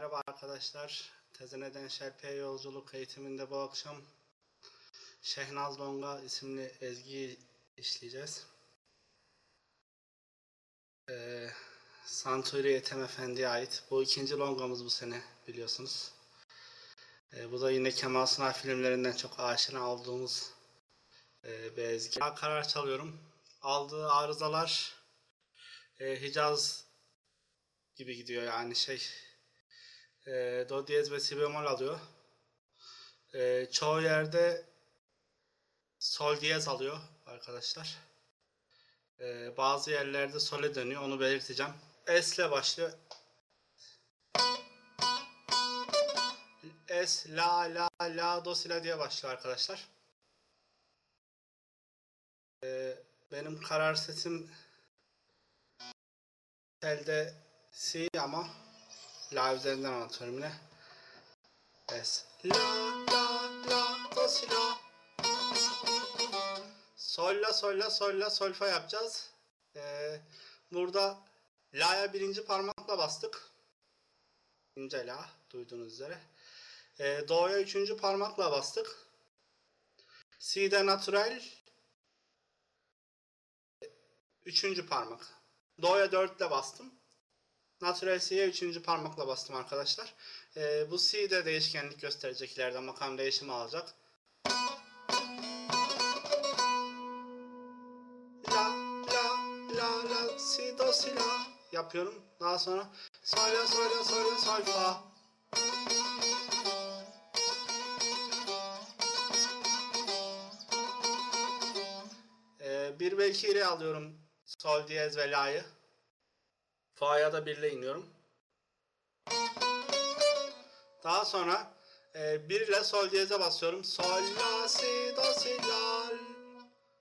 Merhaba arkadaşlar. Tezeneden Şerpiye yolculuk eğitiminde bu akşam Şehnaz Longa isimli ezgiyi işleyeceğiz. Ee, Santuri Ethem Efendi'ye ait. Bu ikinci longamız bu sene biliyorsunuz. Ee, bu da yine Kemal Sunal filmlerinden çok aşina olduğumuz e, bir ezgi. Ben karar çalıyorum. Aldığı arızalar e, Hicaz gibi gidiyor yani şey e, do diyez ve si bemol alıyor. E, çoğu yerde sol diyez alıyor arkadaşlar. E, bazı yerlerde sole dönüyor onu belirteceğim. S ile başlıyor. S, la, la, la, do, si, la diye başlıyor arkadaşlar. E, benim karar sesim telde si ama La üzerinden anlatıyorum yine. Es. La, la, la, do, si, la. Sol, la, sol, la, sol, la, sol, fa yapacağız. Ee, burada la'ya birinci parmakla bastık. İnce la, duyduğunuz üzere. Ee, do'ya üçüncü parmakla bastık. Si'de natural. Üçüncü parmak. Do'ya dörtle bastım. Natural C'ye üçüncü parmakla bastım arkadaşlar. Ee, bu C de değişkenlik gösterecek ileride makam değişimi alacak. La la la la si do si la yapıyorum. Daha sonra sol la sol la sol la sol. Ee, bir ve iki ile alıyorum sol diyez ve la'yı. Fa'ya da birle iniyorum. Daha sonra e, 1 ile sol diyeze basıyorum. Sol, la, si, do, si, la.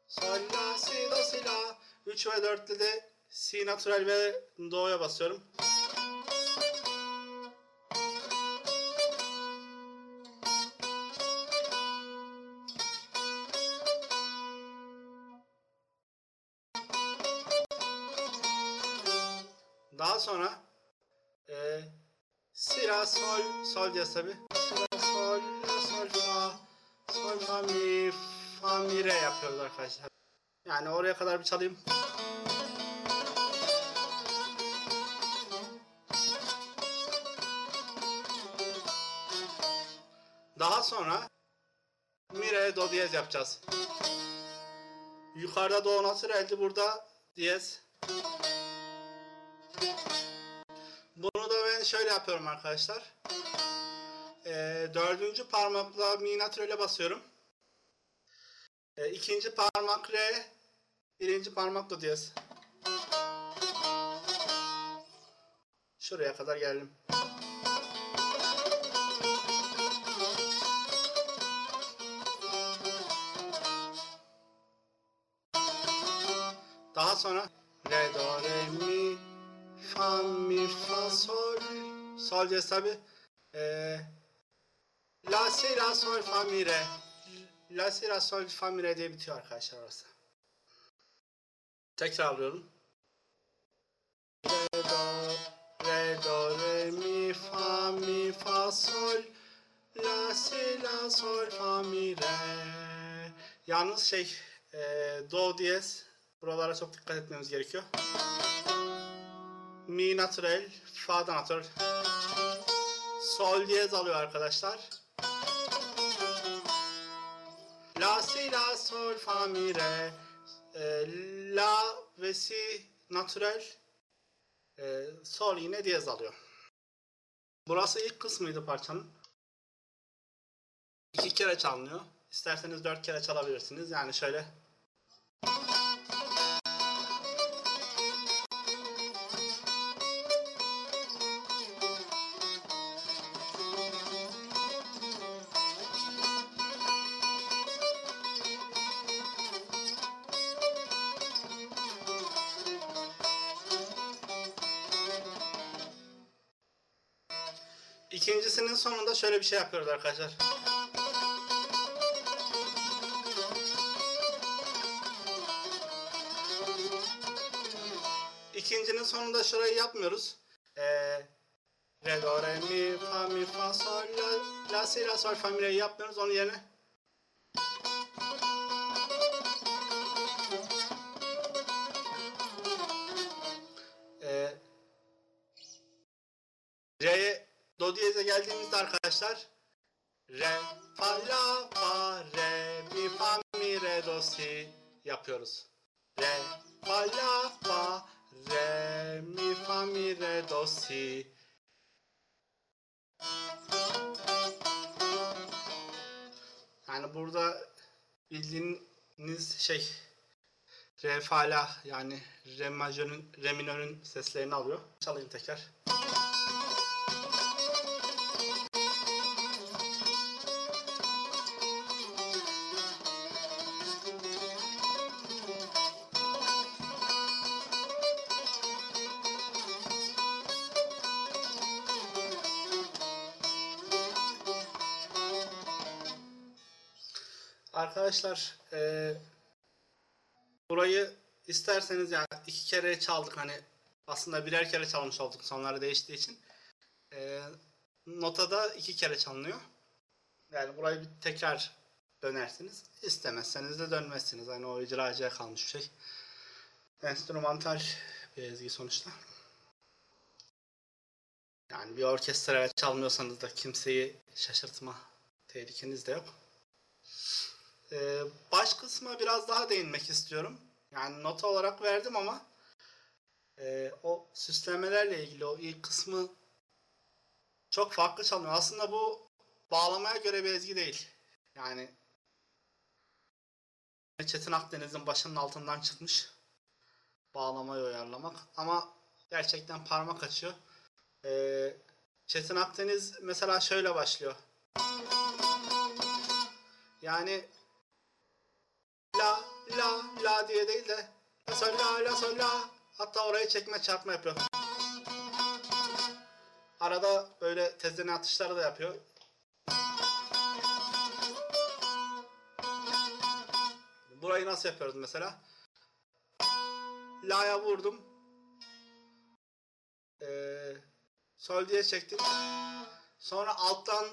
Sol, la, si, do, si, la. 3 ve 4 ile de si natural ve do'ya basıyorum. Sonra e, si la sol sol diyez tabi. Si la sol la sol fa sol fa mi fa mi re yapıyoruz arkadaşlar. Yani oraya kadar bir çalayım. Daha sonra mi re do diyez yapacağız. Yukarıda do naturaldi burada diyez. Şöyle yapıyorum arkadaşlar. Ee, dördüncü parmakla mi naturale basıyorum. Ee, ikinci parmak re, birinci parmak do diyez. Şuraya kadar geldim. Daha sonra re do re mi fa mi fa sol sol diyez tabi. Ee, la si la sol fa mi re. La si la sol fa mi re diye bitiyor arkadaşlar orası. Tekrarlıyorum. Re do re do re mi fa mi fa sol la si la sol fa mi re. Yalnız şey e, do diyez buralara çok dikkat etmemiz gerekiyor. Mi natural, fa da natural. Sol diyez alıyor arkadaşlar. La si la sol fa mi re. E, la ve si natural. E, sol yine diyez alıyor. Burası ilk kısmıydı parçanın. İki kere çalınıyor. İsterseniz dört kere çalabilirsiniz. Yani şöyle bir şey yapıyoruz arkadaşlar. İkincinin sonunda şurayı yapmıyoruz. Ee, Re, do, re, mi, fa, mi, fa, sol, la, la, si, la, sol, fa, mi, re'yi yapmıyoruz. Onun yerine do geldiğimizde arkadaşlar Re, fa, la, fa, re, mi, fa, mi, re, do, si yapıyoruz. Re, fa, la, fa, re, mi, fa, mi, re, do, si. Yani burada bildiğiniz şey re, fa, la yani re majörün, re minörün seslerini alıyor. Çalayım tekrar. Arkadaşlar eee, burayı isterseniz yani iki kere çaldık hani aslında birer kere çalmış olduk sonları değiştiği için. Eee notada iki kere çalınıyor. Yani burayı bir tekrar dönersiniz. İstemezseniz de dönmezsiniz. Hani o icracıya kalmış bir şey. Enstrümantal bir ezgi sonuçta. Yani bir orkestraya çalmıyorsanız da kimseyi şaşırtma tehlikeniz de yok. Ee, baş kısma biraz daha değinmek istiyorum. Yani nota olarak verdim ama e, o süslemelerle ilgili o ilk kısmı çok farklı çalınıyor. Aslında bu bağlamaya göre bir ezgi değil. Yani Çetin Akdeniz'in başının altından çıkmış bağlamayı uyarlamak. Ama gerçekten parmak açıyor. Ee, Çetin Akdeniz mesela şöyle başlıyor. Yani la la la diye değil de la sol la la sol la hatta oraya çekme çarpma yapıyor. Arada böyle tezene atışları da yapıyor. Burayı nasıl yapıyoruz mesela? La'ya vurdum. Ee, sol diye çektim. Sonra alttan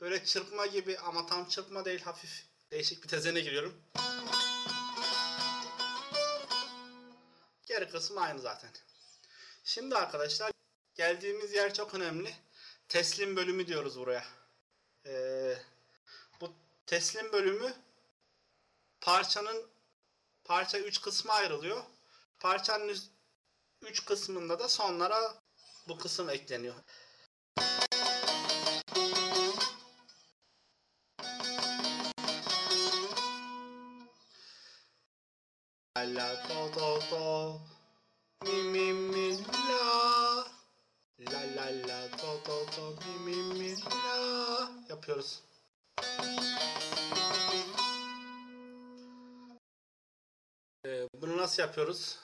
böyle çırpma gibi ama tam çırpma değil hafif değişik bir tezene giriyorum. Geri kısmı aynı zaten. Şimdi arkadaşlar geldiğimiz yer çok önemli. Teslim bölümü diyoruz buraya. Ee, bu teslim bölümü parçanın parça 3 kısma ayrılıyor. Parçanın 3 kısmında da sonlara bu kısım ekleniyor. La do do do mi mi mi la la la la do do do mi mi mi la yapıyoruz. Ee, bunu nasıl yapıyoruz?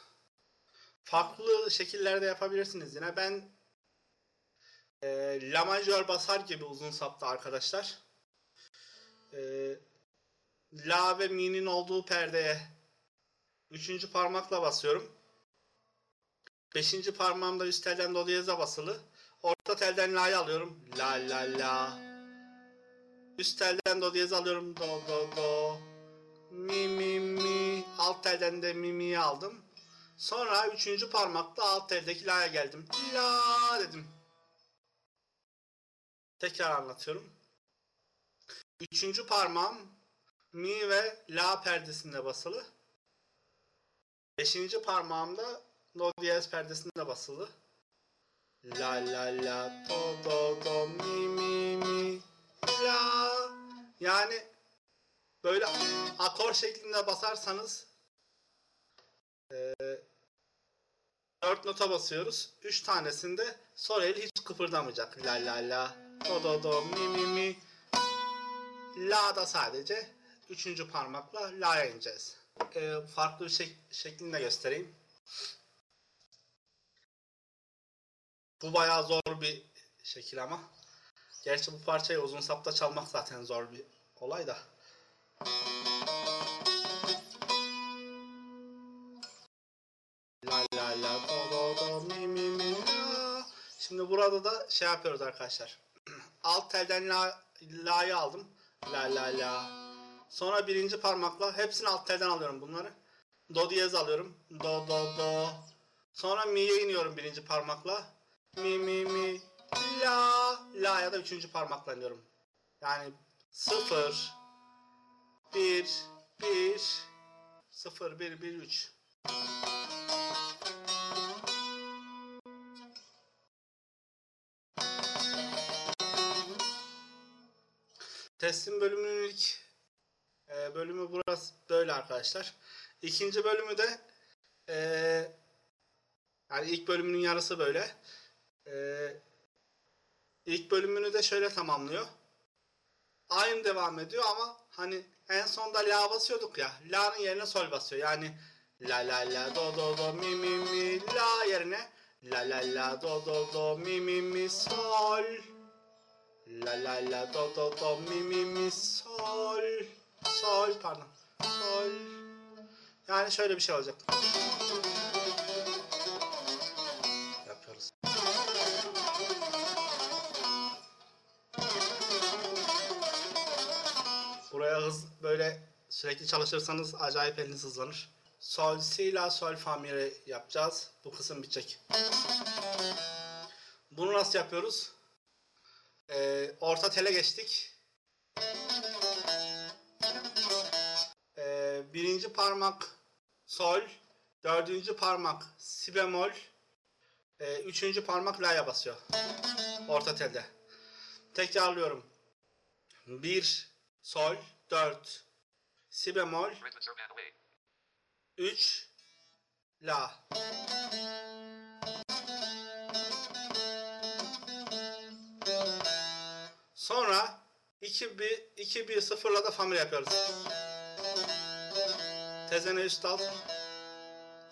Farklı şekillerde yapabilirsiniz yine. Ben e, La majör basar gibi uzun sapta arkadaşlar. E, La ve Mi'nin olduğu perdeye üçüncü parmakla basıyorum. Beşinci parmağımda üst telden do diyeze basılı. Orta telden la'yı alıyorum. La la la. Üst telden do diyeze alıyorum. Do do do. Mi mi mi. Alt telden de mi mi'yi aldım. Sonra üçüncü parmakla alt teldeki la'ya geldim. La dedim. Tekrar anlatıyorum. Üçüncü parmağım mi ve la perdesinde basılı. Beşinci parmağımda do diyez perdesinde basılı. La la la do do do mi mi mi la. Yani böyle akor şeklinde basarsanız e, dört nota basıyoruz. Üç tanesinde sol el hiç kıpırdamayacak. La la la do do do mi mi mi la da sadece üçüncü parmakla la'ya ineceğiz. E, farklı bir şek şeklinde göstereyim. Bu bayağı zor bir şekil ama. Gerçi bu parçayı uzun sapta çalmak zaten zor bir olay da. La la la do do do mi mi mi la. Şimdi burada da şey yapıyoruz arkadaşlar. Alt telden la, la'yı aldım. La la la. Sonra birinci parmakla hepsini alt telden alıyorum bunları. Do diyez alıyorum. Do do do. Sonra mi'ye iniyorum birinci parmakla. Mi mi mi. La. La ya da üçüncü parmakla iniyorum. Yani sıfır. Bir. Bir. Sıfır. Bir. Bir. Üç. Teslim bölümünün ilk e, bölümü burası böyle arkadaşlar. İkinci bölümü de e, yani ilk bölümünün yarısı böyle. E, ilk bölümünü de şöyle tamamlıyor. Aynı devam ediyor ama hani en sonda la basıyorduk ya. La'nın yerine sol basıyor. Yani la la la do do do mi mi mi la yerine la la la do do do mi mi mi sol. La la la do do do mi mi mi sol. Sol pardon. Sol. Yani şöyle bir şey olacak. Yapıyoruz. Buraya hız böyle sürekli çalışırsanız acayip eliniz hızlanır. Sol, si, la, sol, fa, mi, yapacağız. Bu kısım bitecek. Bunu nasıl yapıyoruz? Ee, orta tele geçtik. Birinci parmak sol, dördüncü parmak si bemol, ee, üçüncü parmak la'ya basıyor. Orta telde. Tekrarlıyorum. Bir sol, dört si bemol, üç la. Sonra 2 1 2 1 0'la da family yapıyoruz. Tezene üst alt.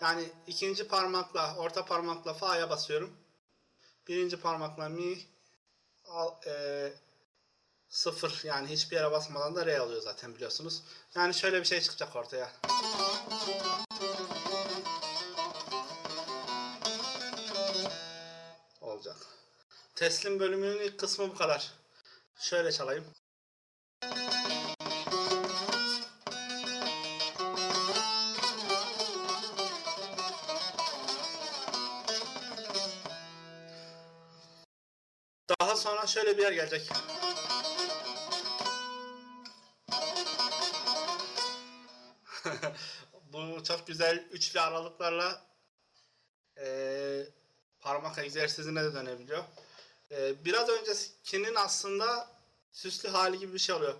Yani ikinci parmakla orta parmakla fa'ya basıyorum. Birinci parmakla mi al, e, sıfır yani hiçbir yere basmadan da re alıyor zaten biliyorsunuz. Yani şöyle bir şey çıkacak ortaya. Olacak. Teslim bölümünün ilk kısmı bu kadar. Şöyle çalayım. Sonra şöyle bir yer gelecek. Bu çok güzel üçlü aralıklarla eee, parmak egzersizine de dönebiliyor. Eee, biraz öncekinin aslında süslü hali gibi bir şey oluyor.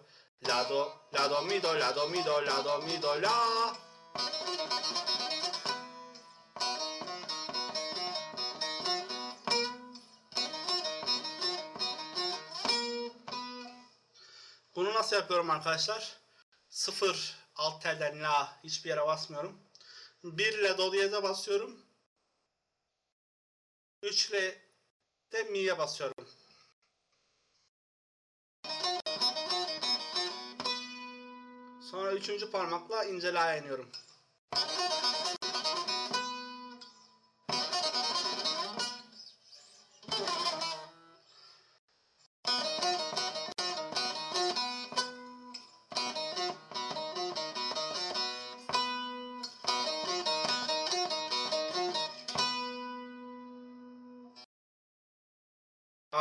La do, la do mi do, la do mi do, la do mi do, la. Nasıl yapıyorum arkadaşlar? Sıfır alt telden la hiçbir yere basmıyorum. 1 ile do diyeze basıyorum. 3 ile de mi'ye basıyorum. Sonra üçüncü parmakla ince la'ya iniyorum.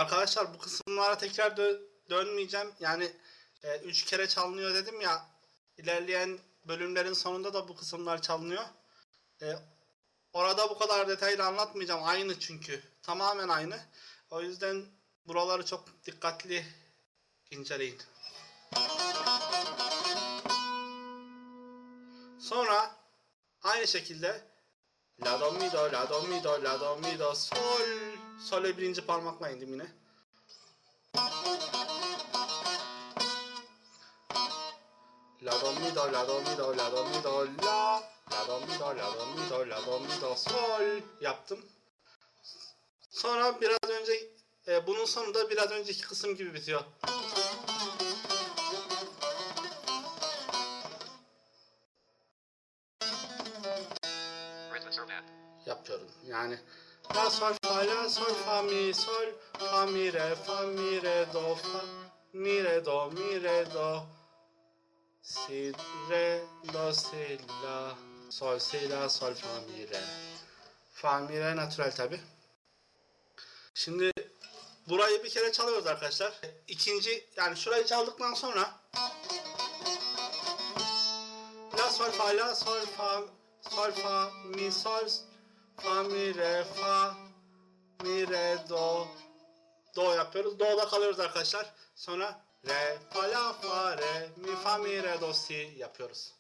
Arkadaşlar bu kısımlara tekrar dö- dönmeyeceğim. Yani 3 kere çalınıyor dedim ya. İlerleyen bölümlerin sonunda da bu kısımlar çalınıyor. E, orada bu kadar detaylı anlatmayacağım. Aynı çünkü. Tamamen aynı. O yüzden buraları çok dikkatli inceleyin. Sonra aynı şekilde La do mi do, la do mi do, la do mi do, sol. Sol'e birinci parmakla indim yine. La do mi do, la do mi do, la do mi do, la. La do mi do, la do mi do, la do mi do, sol yaptım. Sonra biraz önce e, bunun sonunda biraz önceki kısım gibi bitiyor. La sol fa mi sol fa mi re fa mi re do fa mi re do mi re do si re do si la sol si la sol fa mi re fa mi re natürel tabi. Şimdi burayı bir kere çalıyoruz arkadaşlar. İkinci yani şurayı çaldıktan sonra La sol fa la sol fa sol fa mi sol fa mi re fa yapıyoruz. Do'da kalıyoruz arkadaşlar. Sonra re fa la fa re mi fa mi re do si yapıyoruz.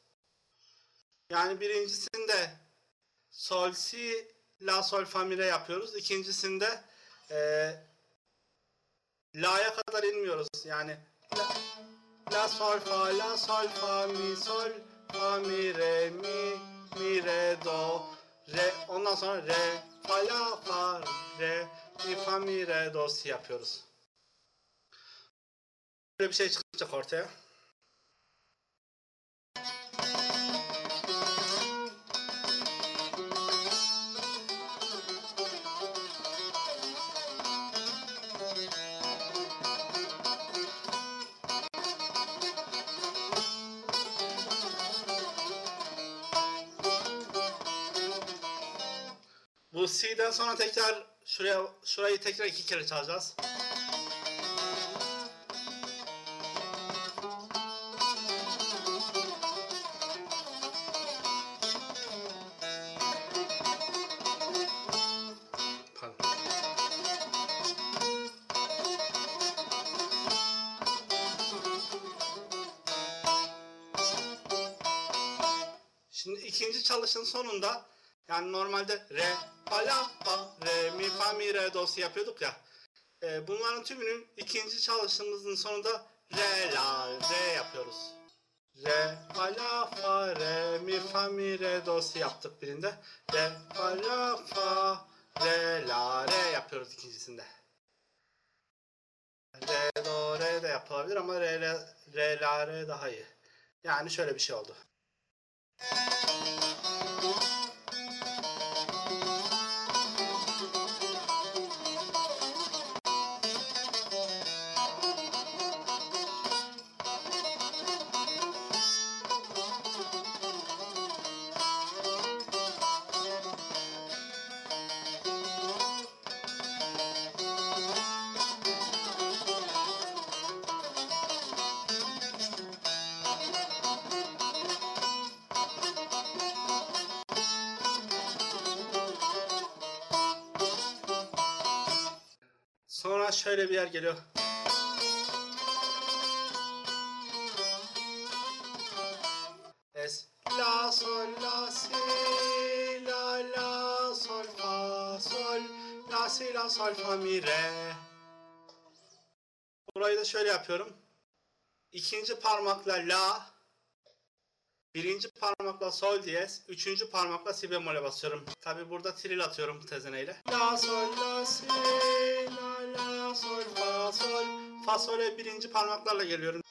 Yani birincisinde sol si la sol fa mi re yapıyoruz. İkincisinde eee la'ya kadar inmiyoruz. Yani la, la sol fa la sol fa mi sol fa mi re mi mi re do re ondan sonra re fa la fa re mi re do si yapıyoruz. Böyle bir şey çıkacak ortaya. Bu C'den sonra tekrar şuraya şurayı tekrar iki kere çalacağız. Şimdi ikinci çalışın sonunda yani normalde re, fa, re, mi, fa, mi, re, do, si yapıyorduk ya. Ee, bunların tümünün ikinci çalışımızın sonunda re, la, re yapıyoruz. Re, fa, la, fa, re, mi, fa, mi, re, do, si yaptık birinde. Re, fa, la, fa, re, la, re yapıyoruz ikincisinde. Re, do, re de yapılabilir ama re, re, re, la, re daha iyi. Yani şöyle bir şey oldu. Yer geliyor. Es la sol la si la la sol fa sol la si la sol fa mi re. Burayı da şöyle yapıyorum. İkinci parmakla la, birinci parmakla sol diyez, üçüncü parmakla si bemole basıyorum. Tabi burada tril atıyorum tezeneyle. La sol la si la la sol fa sol fa sol'e birinci parmaklarla geliyorum.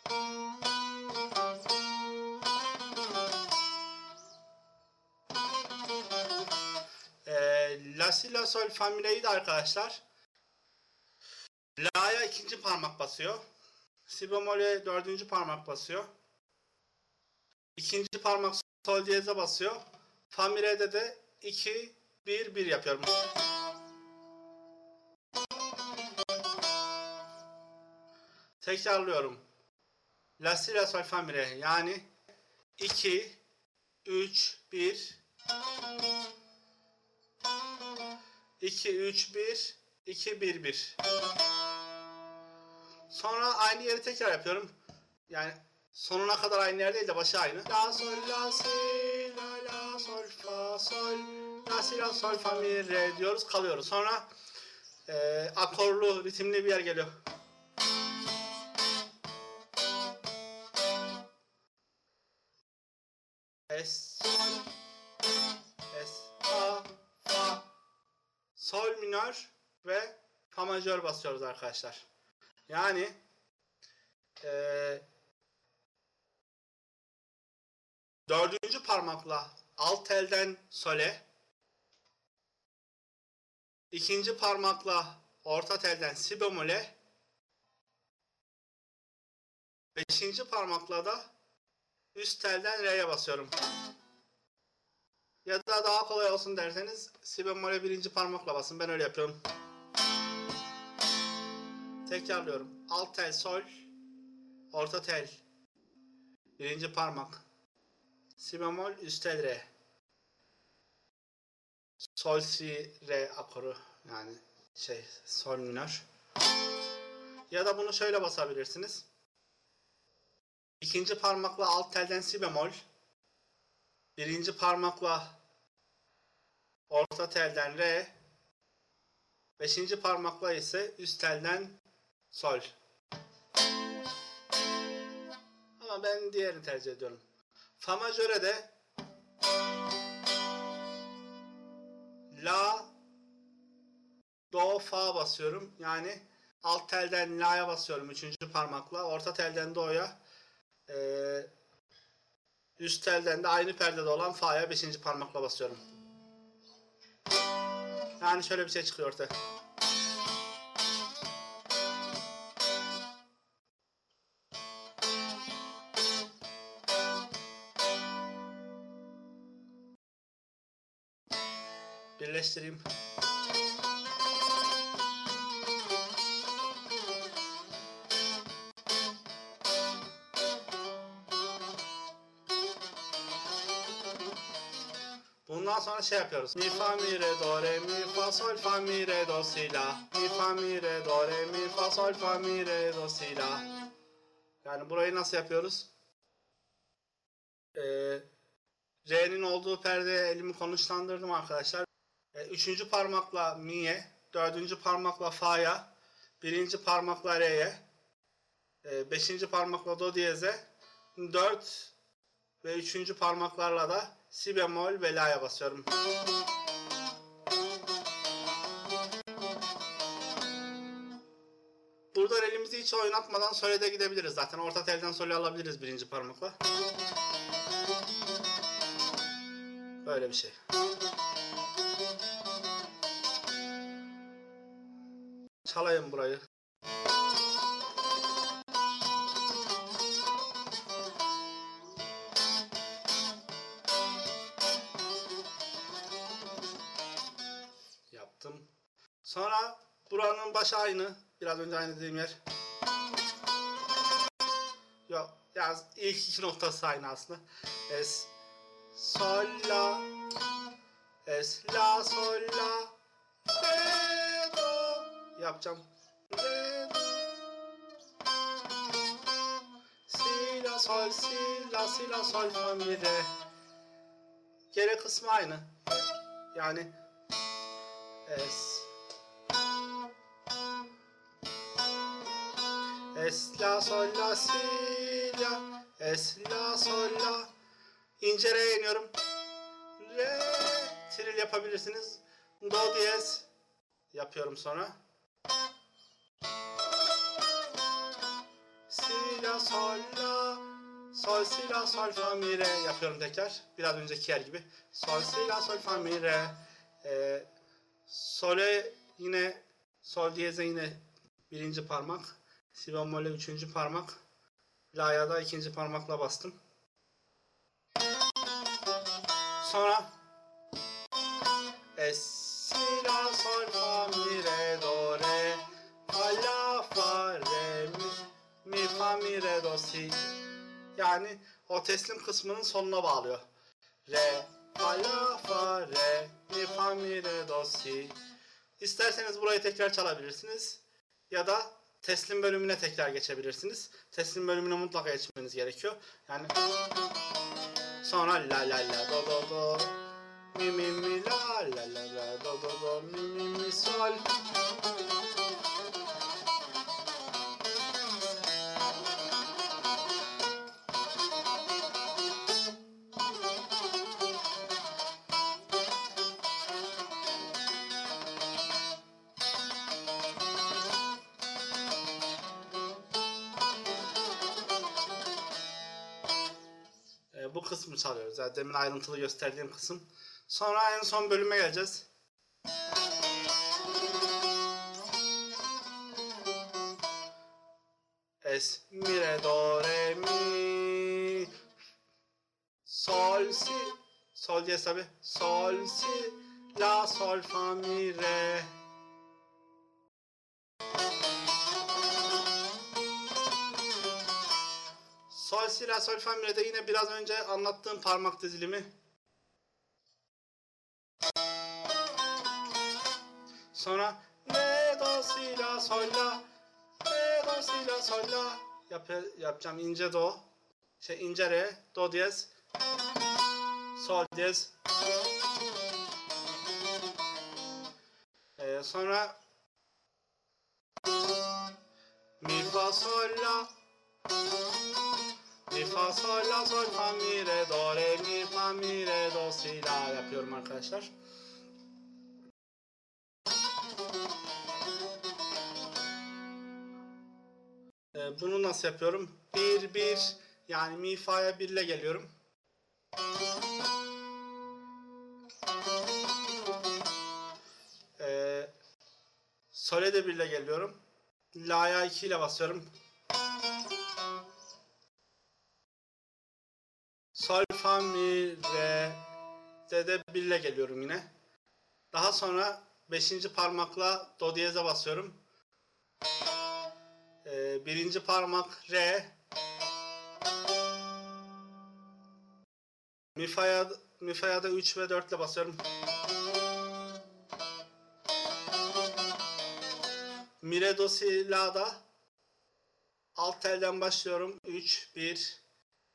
Ee, la si la sol fa mi re'yi de arkadaşlar la'ya ikinci parmak basıyor. Si bemol'e dördüncü parmak basıyor. İkinci parmak sol diyeze basıyor. Fa mi re'de de 2 1 1 yapıyorum. Tekrarlıyorum. La si la sol fa mi re yani 2 3 1 2 3 1 2 1 1 Sonra aynı yeri tekrar yapıyorum. Yani sonuna kadar aynı yer değil de başı aynı. La sol la si la la sol fa sol la si la sol fa mi re diyoruz kalıyoruz. Sonra e, akorlu ritimli bir yer geliyor. Minör ve fa majör basıyoruz arkadaşlar. Yani eee dördüncü parmakla alt elden sole ikinci parmakla orta telden si bemole, beşinci parmakla da üst telden re'ye basıyorum. Ya da daha kolay olsun derseniz si bemole birinci parmakla basın. Ben öyle yapıyorum. Tekrarlıyorum. Alt tel sol, orta tel, birinci parmak, si bemol, üst tel re. Sol si re akoru yani şey sol minör. Ya da bunu şöyle basabilirsiniz. İkinci parmakla alt telden si bemol, birinci parmakla orta telden re, beşinci parmakla ise üst telden sol. Ama ben diğerini tercih ediyorum. Fa majöre de La Do Fa basıyorum. Yani alt telden La'ya basıyorum üçüncü parmakla. Orta telden Do'ya ee, üst telden de aynı perdede olan Fa'ya beşinci parmakla basıyorum. Yani şöyle bir şey çıkıyor ortaya. Birleştireyim. Bundan sonra şey yapıyoruz. Mi fa mi re do re mi fa sol fa mi re do si la. Mi fa mi re do re mi fa sol fa mi re do si la. Yani burayı nasıl yapıyoruz? Ee, Re'nin olduğu perdeye elimi konuşlandırdım arkadaşlar. Ee, üçüncü parmakla mi'ye, dördüncü parmakla fa'ya, birinci parmakla re'ye, e, beşinci parmakla do diyeze, dört ve üçüncü parmaklarla da si bemol ve la'ya basıyorum. Buradan elimizi hiç oynatmadan solede gidebiliriz zaten. Orta telden sole alabiliriz birinci parmakla. Böyle bir şey. Çalayım burayı. Başı aynı. Biraz önce aynı dediğim yer. Yok. Ya ilk iki noktası aynı aslında. Es, sol, la, es, la, sol, la, re, do. Yapacağım. Re, do. Si, la, sol, si, la, si, la, sol, fa, mi, re. Geri kısmı aynı. Yani es, Es la sol la si la es la sol la ince re iniyorum. Re tril yapabilirsiniz. Do diyez yapıyorum sonra. Si la sol la sol si la sol fa mi re yapıyorum tekrar. Biraz önceki yer gibi. Sol si la sol fa mi re. Ee, sole yine sol diyeze yine birinci parmak. Si bemol'e üçüncü parmak. La'ya da ikinci parmakla bastım. Sonra Es, si, la, sol, fa, mi, re, do, re Fa, la, fa, re, mi, mi, fa, mi, re, do, si Yani o teslim kısmının sonuna bağlıyor. Re, fa, la, fa, re, mi, fa, mi, re, do, si İsterseniz burayı tekrar çalabilirsiniz. Ya da teslim bölümüne tekrar geçebilirsiniz. Teslim bölümüne mutlaka geçmeniz gerekiyor. Yani sonra la la la do do do mi mi mi la la la la do do do mi mi mi sol bu kısmı çalıyoruz. Yani demin ayrıntılı gösterdiğim kısım. Sonra en son bölüme geleceğiz. Es, mi, re, do, re, mi. Sol, si. Sol diyez tabi. Sol, si. La, sol, fa, mi, re. Sol, si, la, sol, fa, mi, re'de yine biraz önce anlattığım parmak dizilimi. Sonra re, do, si, la, sol, la, re, do, si, la, sol, la. Yap, yapacağım ince do, şey ince re, do diyez, sol diyez. Ee, sonra mi, fa, sol, la. Mi, fa, sol, la, sol, fa, mi, re, do, re, mi, fa, mi, re, do, si, la yapıyorum arkadaşlar. Ee, bunu nasıl yapıyorum? 1, 1, yani mi, fa'ya 1 ile geliyorum. Ee, Sol'e de 1 ile geliyorum. La'ya 2 ile basıyorum. Sol, fa, mi, re, de de 1 ile geliyorum yine. Daha sonra 5. parmakla do diyeze basıyorum. Ee, birinci parmak re. Mi fa'ya mi fa'ya da 3 ve 4 ile basıyorum. Mi re do si la da alt telden başlıyorum. 3 1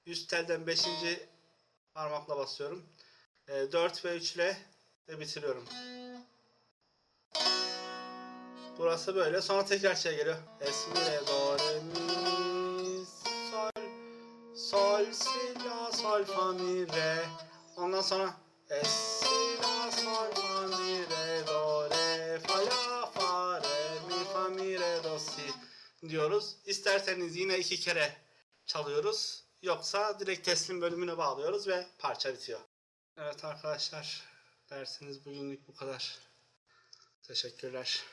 üst telden 5. parmakla basıyorum. Ee, 4 ve 3 ile de bitiriyorum. Burası böyle. Sonra tekrar şey geliyor. Es, mi, re, do, re, mi, sol, sol, si, la, sol, fa, mi, re. Ondan sonra es, si, la, sol, fa, mi, re, do, re, fa, la, fa, re, mi, fa, mi, re, do, si diyoruz. İsterseniz yine iki kere çalıyoruz. Yoksa direkt teslim bölümüne bağlıyoruz ve parça bitiyor. Evet arkadaşlar dersiniz bugünlük bu kadar. Teşekkürler.